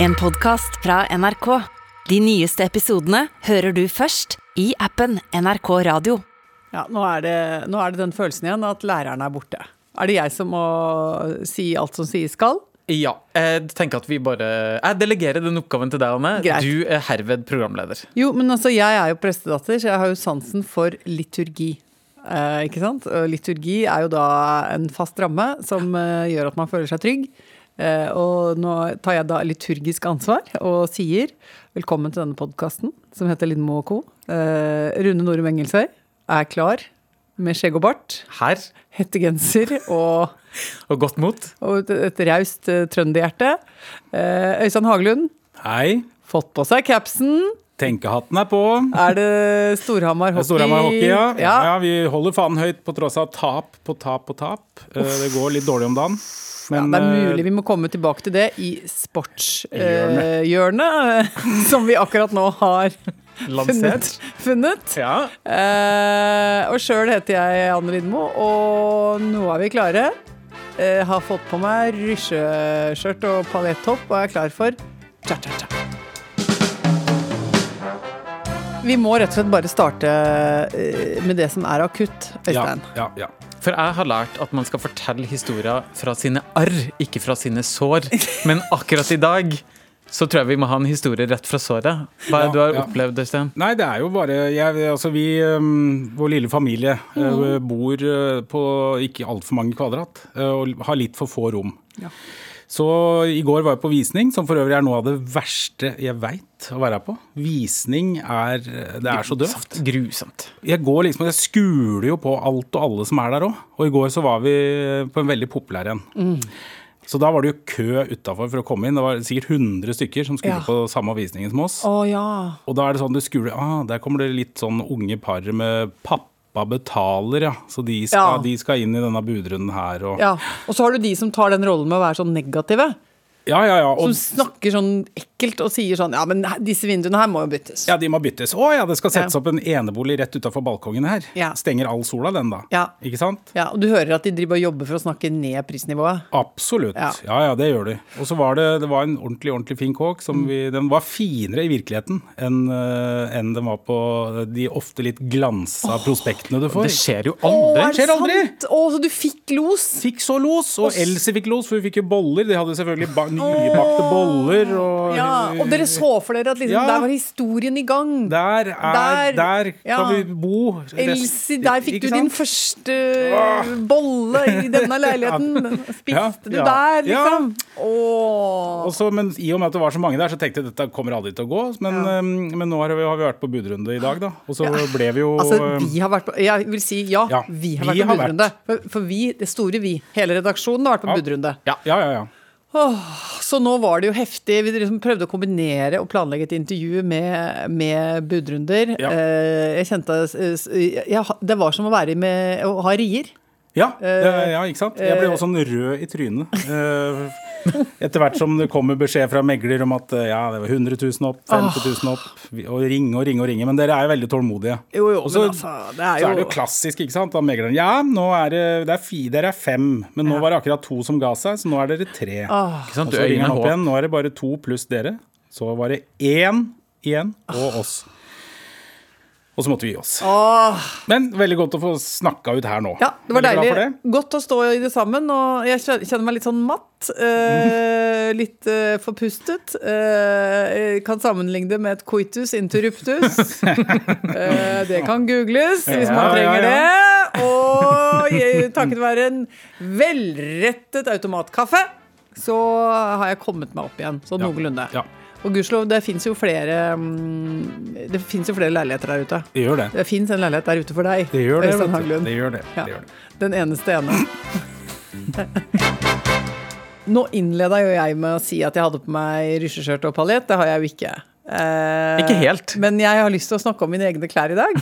En podcast fra NRK. De nyeste episodene hører du først i appen NRK Radio. Ja, nå er, det, nå er det den følelsen igjen at læreren er borte. Er det jeg som må si alt som sies skal? Ja. Jeg tenker at vi bare Jeg delegerer den oppgaven til deg, Anne. Greit. Du er herved programleder. Jo, men altså, jeg er jo prestedatter, så jeg har jo sansen for liturgi. Eh, ikke sant? Og liturgi er jo da en fast ramme som eh, gjør at man føler seg trygg. Eh, og nå tar jeg da liturgisk ansvar og sier velkommen til denne podkasten som heter Lindmo og co. Eh, Rune Norum Engelsøy er klar med skjegg og bart, Her. hettegenser og Og godt mot. og et, raust uh, trønderhjerte. Eh, Øystein Hagelund, Hei. fått på seg capsen. Tenkehatten er på. Er det Storhamar hockey? Storhamar hockey, ja. ja. ja. Vi holder fanen høyt på tross av tap på tap på tap. Eh, Det går litt dårlig om dagen. Men det er eh, mulig vi må komme tilbake til det i sportshjørnet, som vi akkurat nå har funnet. funnet. Ja. Uh, og sjøl heter jeg Anne Lindmo, og nå er vi klare. Uh, har fått på meg rysjeskjørt og paljettopp og er klar for cha-cha-cha. Vi må rett og slett bare starte eh, med det som er akutt, Øystein. ja, ja, ja. For jeg har lært at man skal fortelle historier fra sine arr, ikke fra sine sår. Men akkurat i dag så tror jeg vi må ha en historie rett fra såret. Hva er det Ja, du har ja. opplevd, Øystein? Nei, det er jo bare jeg, altså Vi, um, vår lille familie, mm. bor eh, på ikke altfor mange kvadrat eh, og har litt for få rom. Ja. Så i går var jeg på visning, som for øvrig er noe av det verste jeg veit å være på. Visning er Det er så døvt. Grusomt. Jeg går liksom, jeg skuler jo på alt og alle som er der òg. Og i går så var vi på en veldig populær en. Så da var det jo kø utafor for å komme inn. Det var sikkert 100 stykker som skulle Ja. på samme visningen som oss. Å ja. Og da er det sånn du skuler ah, Der kommer det litt sånn unge par med pappa betaler, ja. Så de skal, Ja. de skal inn i denne budrunden her og ja. Og så har du de som tar den rollen med å være sånn negative. Ja, ja, ja. Som snakker sånn ekkelt og sier sånn Ja, men disse vinduene her må jo byttes. ja, de må byttes. Å ja, det skal settes Ja. opp en enebolig rett utafor balkongen her. Ja. Stenger all sola, den da. Ja. Ikke sant? Ja, Og du hører at de driver og jobber for å snakke ned prisnivået. Absolutt. Ja. Ja. ja, det gjør de. Og så var det, det var en ordentlig ordentlig fin kåk. Som Mm. vi, den var finere i virkeligheten enn en den var på de ofte litt glansa prospektene du får. Det skjer jo Å, aldri. er det skjer aldri. sant? Å, så du fikk los? Fikk så los, og Else fikk los, for hun fikk jo boller. De hadde selvfølgelig ba oh, boller. Og, Ja, Og dere så for dere at liksom, Ja. der var historien i gang. Der, er, Der, der kan ja. vi bo. Elsie, der fikk du du din sant? første bolle i denne leiligheten. Spiste du der, liksom? Og så, men I og med at det var så mange der, så tenkte jeg dette kommer aldri til å gå. Men, Ja. eh, men nå har vi, har vi vært på budrunde i dag, da. Og så ble vi jo Altså, eh, vi har vært på Jeg vil si ja, vi har vært på budrunde. For, for vi, det store vi, hele redaksjonen har vært på budrunde. Ja, ja, ja. ja. Så nå var det jo heftig. Vi liksom prøvde å kombinere og planlegge et intervju med, med budrunder. Ja. Eh, Jeg kjente ja, Det var som å være med å ha rier. Ja, Eh, ja, ja, ikke sant? Jeg ble også sånn rød i trynet. Etter hvert som det kommer beskjed fra megler om at eh, ja, det var 100 000 opp, 50 000 opp, og ringe og ringe og ringe. Men dere er jo veldig tålmodige. Jo, jo, Også, men altså, det er så er det jo jo klassisk, ikke sant? Da megleren Ja, nå er det, det er fi, dere er fem, men nå var det akkurat to som ga seg, så nå er dere tre. Ikke sant? Og så ringer han opp igjen. Nå er det bare to pluss dere. Så var det én igjen, og oss. Og så måtte vi gi oss. Åh, Men veldig godt å få snakka ut her nå. Ja, det var Veldig deilig. det. Godt å stå i det sammen. Og jeg kjenner meg litt sånn matt. eh, litt eh, forpustet. Eh, kan sammenligne det med et coitus interruptus. Eh, det kan googles hvis man Ja, ja, trenger ja. det. Og takket være en velrettet automatkaffe, så har jeg kommet meg opp igjen. Så noenlunde. Ja, Og gudskjelov, det fins jo flere mm, Det finnes jo flere leiligheter der ute. det gjør det. Det fins en leilighet der ute for deg. Det gjør det. Øystein. Haglund. Det gjør det. Det, gjør det. Den eneste ene. Nå innleda jo jeg med å si at jeg hadde på meg rysjeskjørt og paljett. Det har jeg jo ikke. Eh, Ikke helt. Men jeg har lyst til å snakke om mine egne klær i dag.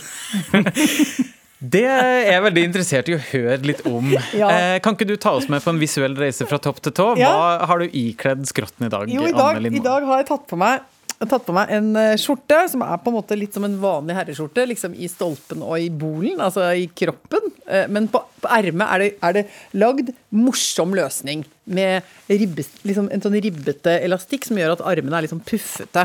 Det er jeg veldig interessert i å høre litt om. Ja. Eh, kan ikke du ta oss med på en visuell reise fra topp til tå? Hva Ja. har du ikledd skrotten i dag? Jo, i dag, i dag har jeg tatt på meg tatt på meg en eh, skjorte som er på en måte litt som en vanlig herreskjorte. Liksom i stolpen og i bolen, altså i kroppen. Eh, Men på, på ermet er, det- er det lagd morsom løsning. Med ribbes, liksom en sånn ribbete elastikk som gjør at armene er liksom puffete.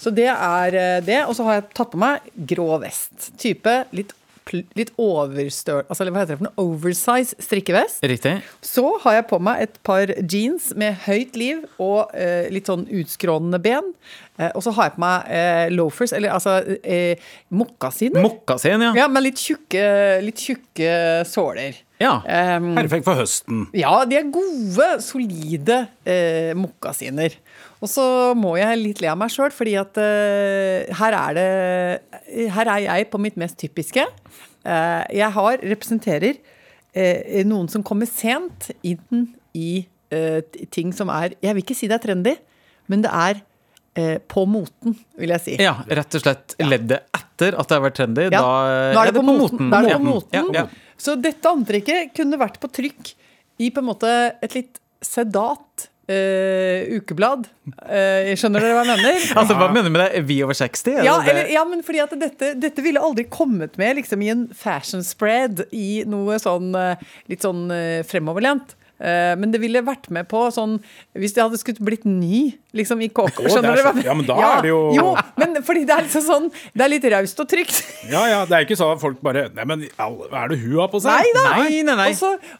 Så det er eh, det. Og så har jeg tatt på meg grå vest. Type litt, litt overstøl... Altså hva heter det for noe? Oversize strikkevest. Riktig. Så har jeg på meg et par jeans med høyt liv og eh, litt sånn utskrånende ben. Eh, og så har jeg på meg eh, loafers, eller altså eh, mokkasiner. Mokkasin, ja. ja, med litt tjukke, litt tjukke såler. Ja. Em, Perfekt for høsten. ja, de er gode, solide eh, mokkasiner. Og så må jeg litt le av meg sjøl, fordi at uh, her er det Her er jeg på mitt mest typiske. Uh, jeg har representerer uh, noen som kommer sent inn i ting som er Jeg vil ikke si det er trendy, men det er på moten, vil jeg si. Ja, rett og slett leddet etter at det har vært trendy. Ja, Da nå er det på moten. Da er det på moten. Ja, ja. Så dette antrekket kunne vært på trykk i på en måte et litt sedat eh, ukeblad. Uh, skjønner dere hva jeg mener? Altså, Hva mener du med det? Vi over 60? Er Ja, eller, ja, men fordi at dette, dette ville aldri kommet med liksom, i en fashion spread i noe sånn eh, litt sånn fremoverlent. Eh, men det ville vært med på sånn Hvis det hadde skutt blitt ny liksom i er Skjønner du? ja, men da ja, er det jo- Jo, men fordi det er liksom sånn Det er litt raust og trygt. Ja, ja, Det er ikke sånn at folk bare Nei, men hva er det hun har på seg? Nei da! Nei, nei, nei.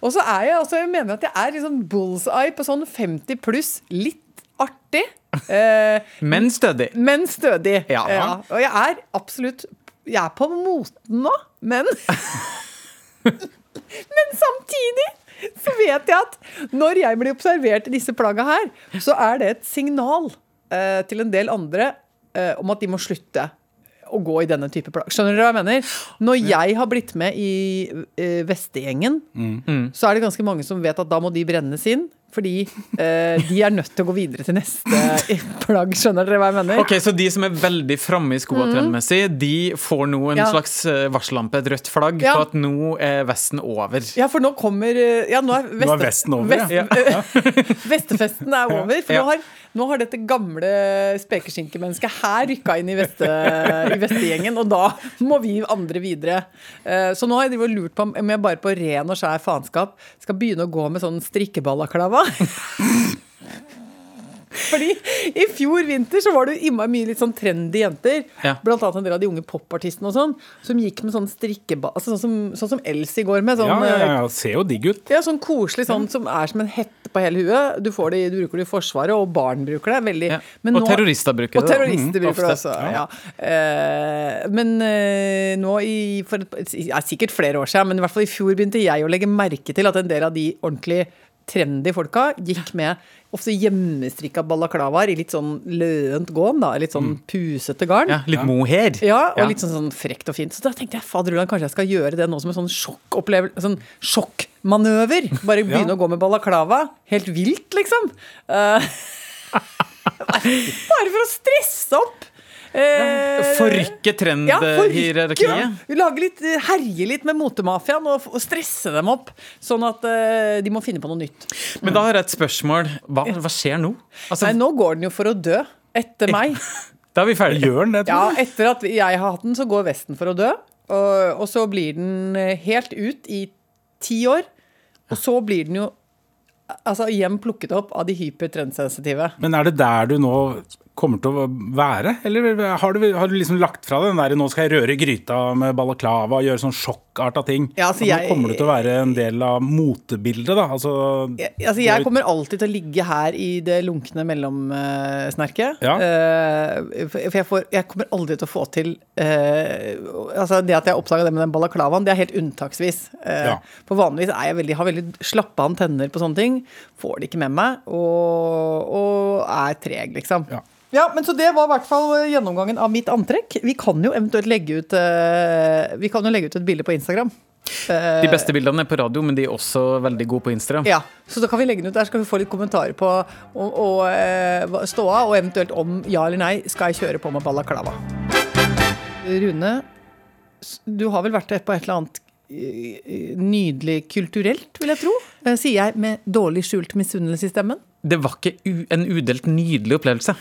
Og så, er jeg altså, jeg mener at jeg er liksom bullseye på sånn 50 pluss. Litt artig, eh, Men stødig. men stødig. Ja. Og jeg er absolutt Jeg er på moten nå, men Men samtidig så vet jeg at når jeg blir observert i disse plagga her, så er det et signal eh, til en del andre eh, om at de må slutte å gå i denne type plagg. Skjønner dere hva jeg mener? Når jeg har blitt med i eh, Vestegjengen, så er det ganske mange som vet at da må de brennes inn. Fordi eh, de er nødt til å gå videre til neste plagg. Skjønner dere hva jeg mener? Ok, Så de som er veldig framme i skoa trendmessig, de får nå en. Ja. slags eh, varsellampe, et rødt flagg, Ja. på at nå er vesten over. Ja, for nå kommer eh, Ja, nå er, Nå er vesten over, ja. Vest, Vestefesten er over. For Ja. nå, har, nå har dette gamle spekeskinkemennesket her rykka inn i, veste, i vestegjengen, og da må vi andre videre. Eh, Så nå har jeg lurt på om jeg bare på ren og skjær faenskap skal begynne å gå med sånn strikkebalaklava. Fordi i fjor vinter så var det innmari mye litt sånn trendy jenter. Ja. Blant annet en del av de unge popartistene og sånn, som gikk med sånn strikkeba... Altså sånn som, sånn som Elsie går med. Sånn, Ja, ja, eh, ja, ser jo digg ut. ja, sånn koselig sånn som er som en hette på hele huet. Du, får det, du bruker det i Forsvaret, og barn bruker det. Veldig. Ja. Men Og nå- terrorister bruker det. Og terrorister mm, bruker det også. Ja. Uh, men uh, nå i for ja, Sikkert flere år siden, men i hvert fall i fjor begynte jeg å legge merke til at en del av de ordentlig trendy folka gikk med ofte hjemmestrikka balaklavaer i litt sånn løent gåm, da. Litt sånn pusete garn. Ja, litt mohair. Ja, og litt sånn, sånn frekt og fint. Så da tenkte jeg faderullan, kanskje jeg skal gjøre det nå som en sånn sjokkopplevelse. Sånn sjokkmanøver. Bare begynne å gå med balaklava. Helt vilt, liksom. Uh, bare for å stresse opp. Eh, Forrykke ja, trendhierarkiet. forrykke. ja. eh, herje litt med motemafiaen og, og stresse dem opp. Sånn at eh, de må finne på noe nytt. Men da har jeg et spørsmål. Hva, hva skjer nå? Altså, Nei, nå går den jo for å dø. Etter meg. Da er vi ferdige. Gjør den det, Ja, etter at jeg har hatt den, så går Vesten for å dø. Og, og så blir den eh, helt ut i ti år. Og så blir den jo altså, igjen plukket opp av de hypertrendsensitive. Men er det der du nå kommer til å være? Eller har du, har du liksom lagt fra deg den der 'nå skal jeg røre gryta med balaklava' og gjøre sånn sjokkarta ting? Ja, altså, nå kommer du til å være en del av motebildet, da? Altså, Jeg, altså, jeg kommer alltid til å ligge her i det lunkne mellomsnerket. Ja. Uh, for jeg, får, jeg kommer aldri til å få til uh, Altså Det at jeg oppdaga det med den balaklavaen, det er helt unntaksvis. Uh, Ja. For vanligvis er jeg veldig, har veldig slappe antenner på sånne ting. Får det ikke med meg. Og, og er treg, liksom. Ja. Ja, men Så det var i hvert fall gjennomgangen av mitt antrekk. Vi kan jo eventuelt legge ut Vi kan jo legge ut et bilde på Instagram. Eh, De beste bildene er på radio, men de er også veldig gode på Instagram. ja, så da kan vi legge den ut der, så kan vi få litt kommentarer på og, og, eh, ståa, og eventuelt om ja eller nei skal jeg kjøre på med balaklava. Rune, du har vel vært på et eller annet eh, nydelig kulturelt, vil jeg tro? Eh, Sier jeg med dårlig skjult misunnelse i stemmen? det var ikke en udelt nydelig opplevelse.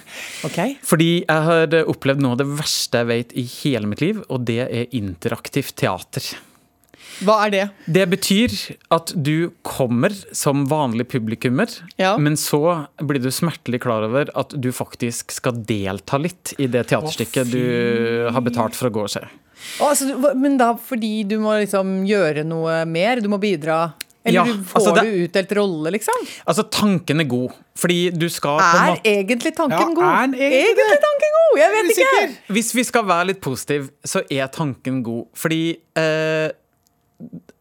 Okay. Fordi jeg har opplevd noe av det verste jeg vet i hele mitt liv, og det er interaktivt teater. Hva er det? Det betyr at du kommer som vanlig publikummer, Ja. men så blir du smertelig klar over at du faktisk skal delta litt i det teaterstykket du har betalt for å gå og se. Å, altså, men da fordi du må liksom gjøre noe mer? Du må bidra? Eller Ja, du, får altså det- du utdelt rolle, liksom? Altså, tanken er god, fordi du skal på Er egentlig tanken Ja, god? er egentlig egentlig tanken god? Jeg vet ikke! Hvis vi skal være litt positiv, så er tanken god. Fordi eh,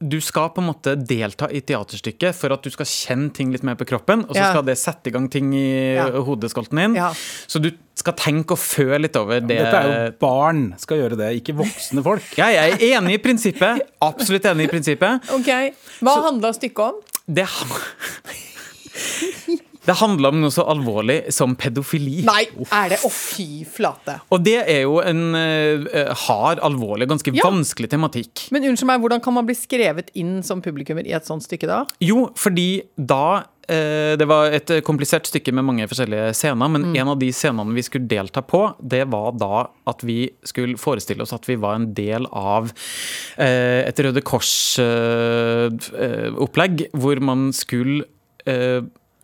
du skal på en måte delta i teaterstykket for at du skal kjenne ting litt mer på kroppen, og så Ja. skal det sette i gang ting i Ja. hodeskolten din. Ja. Så du skal tenke og føle litt over det. Dette er jo barn skal gjøre det, ikke voksne folk. Ja, jeg er enig i prinsippet. Absolutt enig i prinsippet. Ok, Hva handla stykket om? Det, det handler om noe så alvorlig som pedofili. Nei, er det Å, fy flate. Og det er jo en uh, hard, alvorlig, ganske Ja. vanskelig tematikk. Men unnskyld meg, hvordan kan man bli skrevet inn som publikummer i et sånt stykke da? Jo, fordi da eh, Det var et komplisert stykke med mange forskjellige scener, men Mm. en av de scenene vi skulle delta på, det var da at vi skulle forestille oss at vi var en del av et Røde Kors-opplegg, hvor man skulle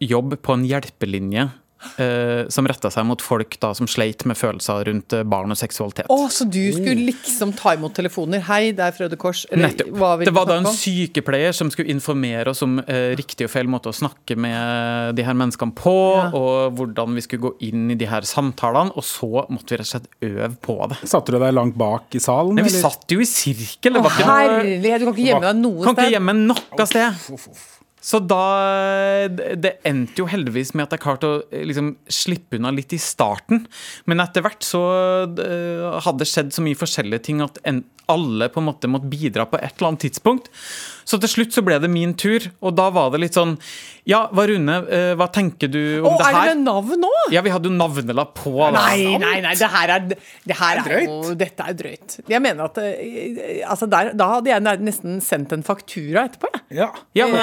jobbe på en hjelpelinje. eh, som retta seg mot folk da som sleit med følelser rundt eh, barn og seksualitet. Oh, så du skulle liksom ta imot telefoner? Hei, det er Frøde Kors. Nettopp. hva vil Det var da en sykepleier som skulle informere oss om eh, riktig og feil måte å snakke med de her menneskene på, Ja. og hvordan vi skulle gå inn i de her samtalene, og så måtte vi rett og slett øve på det. Satte du deg langt bak i salen? Nei, vi eller? satt jo i sirkel. Det Å, var ikke noe herlighet, du kan ikke gjemme deg noe sted. Kan ikke gjemme noe sted. Så da Det endte jo heldigvis med at jeg klarte å eh, liksom slippe unna litt i starten. Men etter hvert så eh, hadde det skjedd så mye forskjellige ting at en, alle på en måte måtte bidra på et eller annet tidspunkt. Så til slutt så ble det min tur, og da var det litt sånn Ja, hva Rune, eh, hva tenker du Å, om det er det med navn nå? Ja, vi hadde jo navnelapp på. da. Nei, nei, nei, det her er, det her er jo drøyt. Dette er drøyt. Jeg mener at altså der, Da hadde jeg nesten sendt en faktura etterpå, jeg. Ja, Ja, men-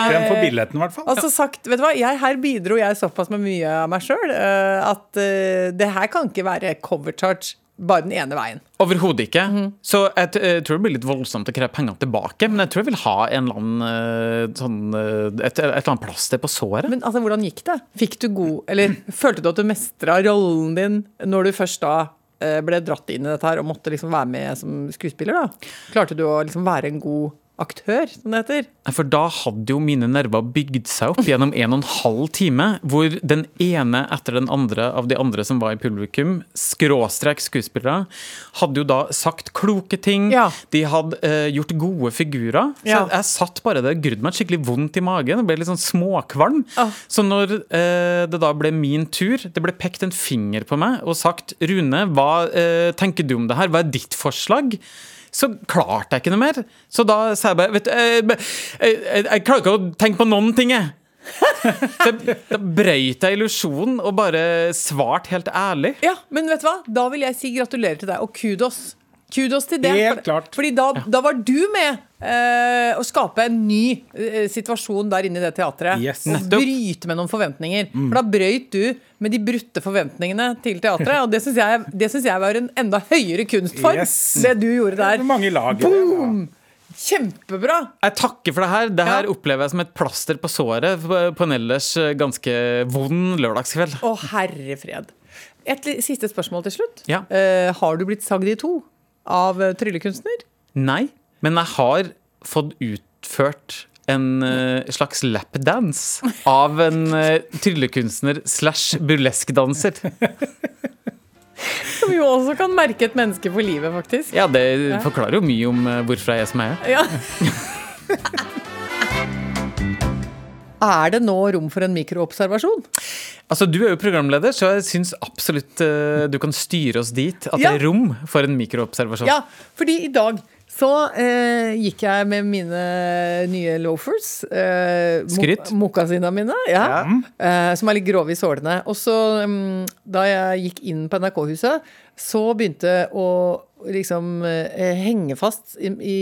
Igjen i hvert fall. Altså sagt, vet du hva, jeg, Her bidro jeg såpass med mye av meg sjøl at eh, det her kan ikke være cover charge bare den ene veien. Overhodet ikke. Mhm. Så jeg, jeg tror det blir litt voldsomt å kreve pengene tilbake, men jeg tror jeg vil ha en eller annen eh, sånn, eh, et, et eller annet plaster på såret. Men altså, hvordan gikk det? Fikk du god Eller følte du at du mestra rollen din når du først da eh, ble dratt inn i dette her og måtte liksom være med som skuespiller? da? Klarte du å liksom være en god aktør, som det heter? For da hadde jo mine nerver bygd seg opp gjennom en og en halv time, hvor den ene etter den andre av de andre som var i publikum, skråstrek skuespillere, hadde jo da sagt kloke ting. Ja. De hadde uh, gjort gode figurer. Så Ja. jeg, jeg satt bare der, grudde meg skikkelig vondt i magen og ble litt sånn småkvalm. Ah. Så når uh, det da ble min tur, det ble pekt en finger på meg og sagt Rune, hva uh, tenker du om det her? Hva er ditt forslag? Så klarte jeg ikke noe mer. Så da sa jeg bare Vet du, jeg, jeg, jeg, jeg klarer ikke å tenke på noen ting, jeg. Så da brøyt jeg illusjonen og bare svart helt ærlig. Ja, men vet du hva? Da vil jeg si gratulerer til deg, og kudos. Kudos til det. Helt klart. Fordi da, da var du med eh, å skape en ny eh, situasjon der inne i det teatret. Yes. Og bryte med noen forventninger. For da brøyt du med de brutte forventningene til teatret, og det syns jeg, det synes jeg var en enda høyere kunstform. Yes. Det du gjorde der. Mange lag. Boom! Kjempebra! Jeg takker for det her. Det her Ja. opplever jeg som et plaster på såret på på en ellers eh, ganske vond lørdagskveld. Å, herre fred. Et siste spørsmål til slutt. Ja. Uh, har du blitt sagd i to av eh, tryllekunstner? Nei, men jeg har fått utført en uh, slags lapdance av en uh, tryllekunstner slash burleskdanser. Som jo også kan merke et menneske for livet, faktisk. Ja, det forklarer jo mye om uh, hvorfor jeg er som jeg er. Ja. Er det nå rom for en mikroobservasjon? Altså, Du er jo programleder, så jeg syns absolutt uh, du kan styre oss dit. At Ja. det er rom for en mikroobservasjon. Ja, fordi i dag så uh, gikk jeg med mine nye loafers. Eh, mo- Skryt. Mokasina mine, ja. Eh, som er litt grove i sålene. Og så, um, da jeg gikk inn på NRK-huset, så begynte å liksom eh, henge fast i, i,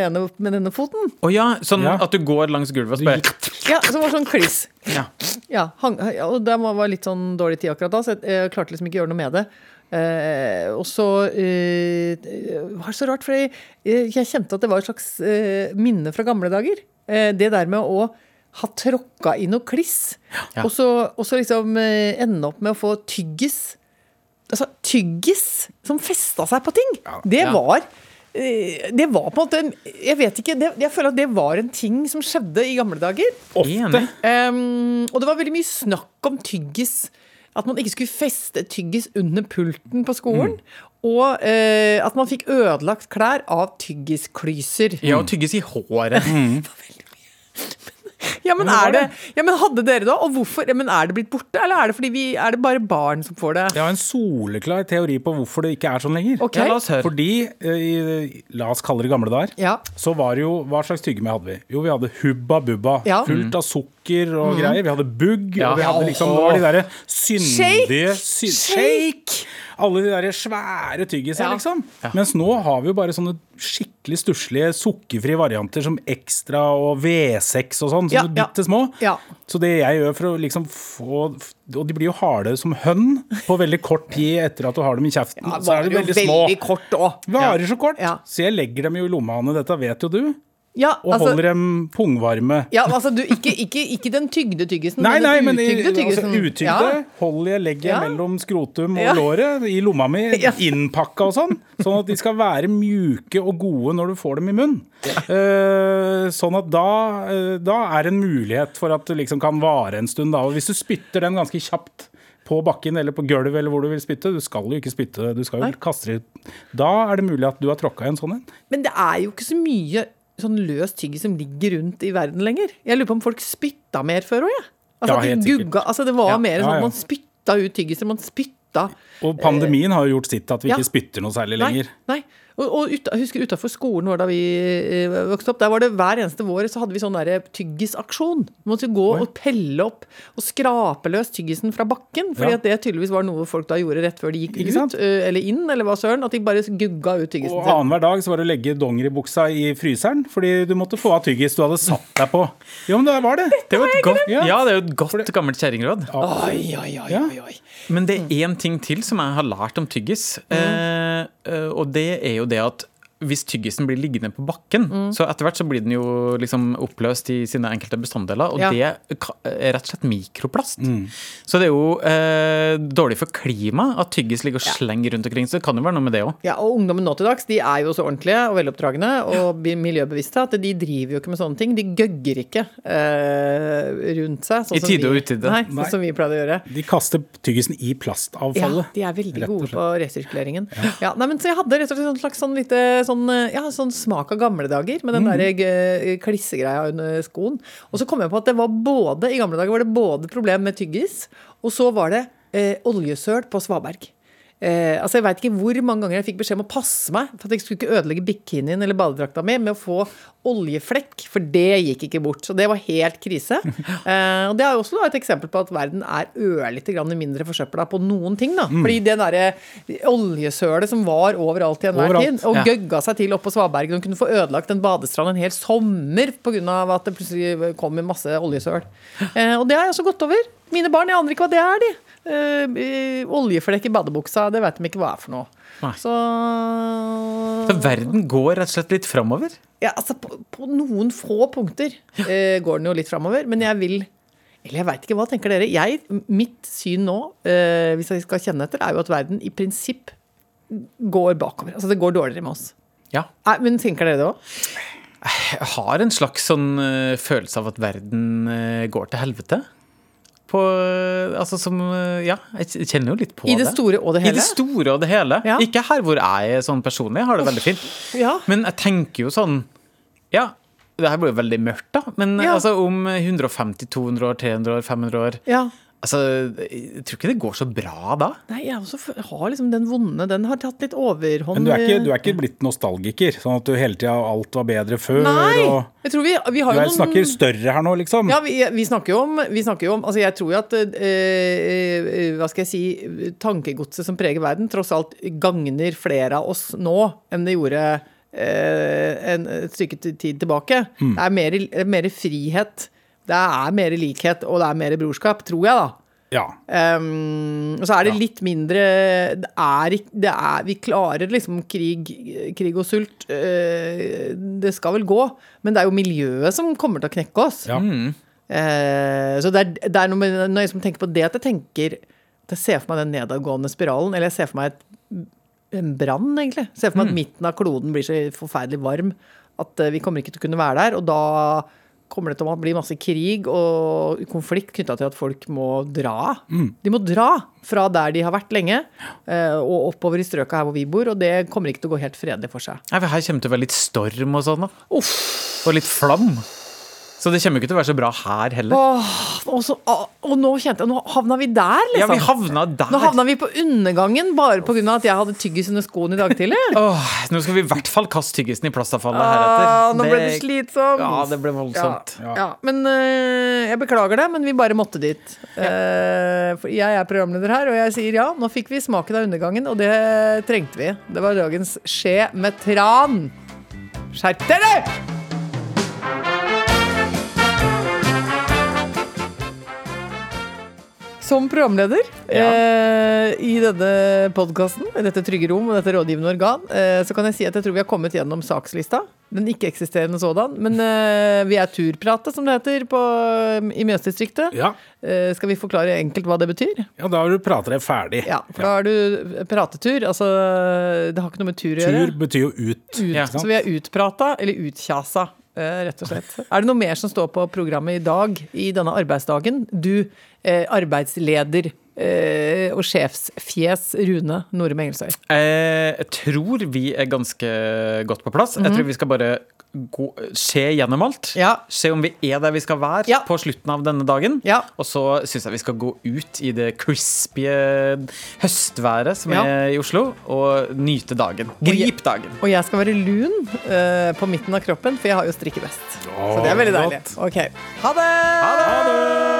ene, med denne foten. Å ja, sånn Ja. at du går langs gulvet og så bare Ja, som var sånn kliss. ja. Ja, hang, ja, og det var litt sånn dårlig tid akkurat da, så jeg, jeg klarte liksom ikke å gjøre noe med det. Eh, og så eh, Det var så rart, for jeg, jeg kjente at det var et slags eh, minne fra gamle dager. Eh, det der med å ha tråkka i noe kliss, Ja. og, så, og så liksom eh, ende opp med å få tyggis. Altså tyggis som festa seg på ting. Det var eh, det var på en måte en- Jeg vet ikke, det, jeg føler at det var en ting som skjedde i gamle dager. Ofte. Um, og det var veldig mye snakk om tyggis. At man ikke skulle feste tyggis under pulten på skolen. Og uh, at man fikk ødelagt klær av tyggisklyser. Ja, og tygges i håret. Ja, men, er det, ja, men hadde dere da? Og hvorfor? Ja, men Er det blitt borte, eller er det fordi vi, er det bare barn som får det? Jeg har en soleklar teori på hvorfor det ikke er sånn lenger. Okay. Ja, la oss høre. Fordi, eh, i- la oss kalle det gamle dager, Ja. så var det jo Hva slags tyggegummi hadde vi? Jo, vi hadde Hubba Bubba. Ja. Fullt av sukker og greier. Vi hadde Bugg, Ja. og vi hadde liksom Det var de derre syndige sy Shake! Alle de der svære tyggiser, Ja. liksom. Mens nå har vi jo bare sånne skikkelig stusslige sukkerfrie varianter som Extra og V6 og sånn. Ja, Sånne ja. bitte små. Ja. Så det jeg gjør for å liksom få Og de blir jo harde som hønn på veldig kort tid etter at du har dem i kjeften. Ja, så er de veldig, veldig små. veldig kort òg. Varer så kort. Ja. Så jeg legger dem jo i lommene, dette vet jo du. Ja, Og altså, holder dem pungvarme. ja, altså du, ikke, ikke, ikke den tygde tyggisen, Nei, nei, den men i- utygde altså, utygde Ja. holder jeg legger Ja. mellom skrotum og låret i lomma mi, innpakka og sånn. Sånn at de skal være mjuke og gode når du får dem i munnen. Uh, sånn at da, uh, da er det en mulighet for at det liksom kan vare en stund. Da. Og hvis du spytter den ganske kjapt på bakken eller på gulvet eller hvor du vil spytte, du skal jo ikke spytte, du skal jo kaste det ut. Da er det mulig at du har tråkka i en sånn en. Men det er jo ikke så mye sånn løs tyggis som ligger rundt i verden lenger. Jeg lurer på om folk spytta mer før òg, jeg. Altså, Ja, de gugga, altså det var Ja, mer ja, sånn at ja. man spytta ut tyggiser. Man spytta Og pandemien har jo gjort sitt til at vi Ja. ikke spytter noe særlig lenger. Nei. nei. Og, og ut, jeg husker utafor skolen vår da vi eh, vokste opp, der var det hver eneste vår så hadde vi sånn der tyggisaksjon. Man måtte gå og pelle opp og skrape løs tyggisen fra bakken. Fordi Ja. at det tydeligvis var noe folk da gjorde rett før de gikk Ikke ut, sant? eh, eller inn, eller hva søren. At de bare gugga ut tyggisen Og annenhver dag så var det å legge dongeribuksa i fryseren fordi du måtte få av tyggis du hadde satt deg på. Jo, men det var det. Det var et godt, Ja. ja, det er jo et godt gammelt kjerringråd. Oi, oi, oi, oi, oi. Men det er én ting til som jeg har lært om tyggis. Mm. eh, og det er jo det at hvis tyggisen blir liggende på bakken, så etter hvert så blir den jo liksom oppløst i sine enkelte bestanddeler, og Ja. det er rett og slett mikroplast. Så det er jo eh, dårlig for klimaet at tyggis ligger og slenger rundt omkring, så det kan jo være noe med det òg. Ja, og ungdommen nå til dags de er jo så ordentlige og veloppdragne og ja. miljøbevisste at de driver jo ikke med sånne ting. De gøgger ikke eh, rundt seg. Sånn I tide og utide. Nei, Nei. sånn som vi pleide å gjøre. De kaster tyggisen i plastavfallet. Ja, de er veldig gode på resirkuleringen. Ja. nei, men så jeg hadde rett og slett en slags sånn lite sånn, eh, ja, sånn smak av gamle dager med den Mm. der eh, klissegreia under skoen. Og så kom jeg på at det var både, i gamle dager var det både problem med tyggis, og så var det eh, oljesøl på svaberg. Eh, altså Jeg veit ikke hvor mange ganger jeg fikk beskjed om å passe meg for at jeg skulle ikke ødelegge bikinien eller badedrakta mi med å få oljeflekk, for det gikk ikke bort. Så det var helt krise. Eh, og det er jo også da et eksempel på at verden er ørlite grann mindre forsøpla på noen ting. da. Mm. Fordi det derre oljesølet som var overalt i enhver tid, og Ja. gøgga seg til oppå svabergen og kunne få ødelagt en badestrand en hel sommer pga. at det plutselig kom masse oljesøl. Eh, og det har jeg også gått over. Mine barn, jeg aner ikke hva det er, de. Eh, oljeflekk i badebuksa, det vet de ikke hva er for noe. Så Så verden går rett og slett litt framover. ja, altså, på, på noen få punkter eh, går den jo litt framover, men jeg vil Eller jeg veit ikke, hva tenker dere? Jeg, mitt syn nå, eh, hvis jeg skal kjenne etter, er jo at verden i prinsipp går bakover. Altså det går dårligere med oss. Ja. Nei, men tenker dere det òg? Jeg har en slags sånn følelse av at verden går til helvete. På eh, Altså som eh, Ja, jeg kjenner jo litt på I det store og det I det store og det hele. Ja. Ikke her hvor jeg er sånn personlig, jeg har det veldig fint. Ja. Men jeg tenker jo sånn Ja, det her blir jo veldig mørkt, da. Men Ja. altså om 150, 200 år, 300 år, 500 år ja. Altså, jeg tror ikke det går så bra da. Nei, jeg også har liksom den vonde Den har tatt litt overhånd. Men du er, ikke, du er ikke blitt nostalgiker, sånn at du hele tida alt var bedre før? Nei! Og Jeg tror vi, vi har jo noen snakker større her nå, liksom? Ja, vi, vi snakker jo om, vi snakker om altså Jeg tror jo at eh, eh, Hva skal jeg si Tankegodset som preger verden, tross alt gagner flere av oss nå enn det gjorde eh, en, et stykke tid tilbake. Mm. Det er mer, mer frihet. Det er mer likhet, og det er mer brorskap, tror jeg, da. Ja. Um, og så er det litt mindre det er, det er, Vi klarer liksom krig, krig og sult. Uh, det skal vel gå. Men det er jo miljøet som kommer til å knekke oss. ja. Uh, så det er, det er noe med, når jeg liksom tenker på det, at jeg tenker at jeg ser for meg den nedadgående spiralen. Eller jeg ser for meg et, en brann, egentlig. Jeg ser for meg at midten av kloden blir så forferdelig varm at eh, vi kommer ikke til å kunne være der. Og da kommer det til å bli masse krig og konflikt knytta til at folk må dra. De må dra fra der de har vært lenge, eh, og oppover i strøka her hvor vi bor. Og det kommer ikke til å gå helt fredelig for seg. Nei, for Her kommer det til å være litt storm og sånn. da. Og litt flam. Så det kommer jo ikke til å være så bra her heller. Åh, og, så, ah, og nå kjente jeg Nå havna vi der, liksom. Ja, vi havna der. Nå havna vi på undergangen bare pga. at jeg hadde tyggis under skoen i dag tidlig. Åh, nå skal vi i hvert fall kaste tyggisen i plastavfallet Ah, heretter. nå ble det slitsomt. Ja, det ble voldsomt. Ja, ja. Men øh, jeg beklager det, men vi bare måtte dit. Eh, for jeg er programleder her, og jeg sier ja. Nå fikk vi smaken av undergangen, og det trengte vi. Det var dagens skje med tran. Skjerp dere! Som programleder eh, i denne podkasten, dette trygge rom og dette rådgivende organ, eh, så kan jeg si at jeg tror vi har kommet gjennom sakslista. Den ikke-eksisterende sådan. Men eh, vi er turpratet, som det heter på, i Mjøsdistriktet. Ja. Eh, skal vi forklare enkelt hva det betyr? ja, da har du pratet deg ferdig. Ja, da har du pratetur. Altså, det har ikke noe med tur å gjøre. Tur betyr jo ut. Ut, Ja. Så vi er utprata, eller utkjasa, rett og slett. Er det noe mer som står på programmet i dag, i denne arbeidsdagen? Du, eh, arbeidsleder eh, og sjefsfjes Rune Norum Engelsøy. Eh, jeg tror vi er ganske godt på plass. Jeg tror vi skal bare gå, se gjennom alt. Mhm. Ja. Se om vi er der vi skal være Ja. på slutten av denne dagen. Ja. Og så syns jeg vi skal gå ut i det crispy høstværet som er i Oslo, og nyte dagen. Grip dagen. Og jeg skal være lun eh, på midten av kroppen, for jeg har jo strikkevest. Så det er veldig deilig. Ok. Ha det!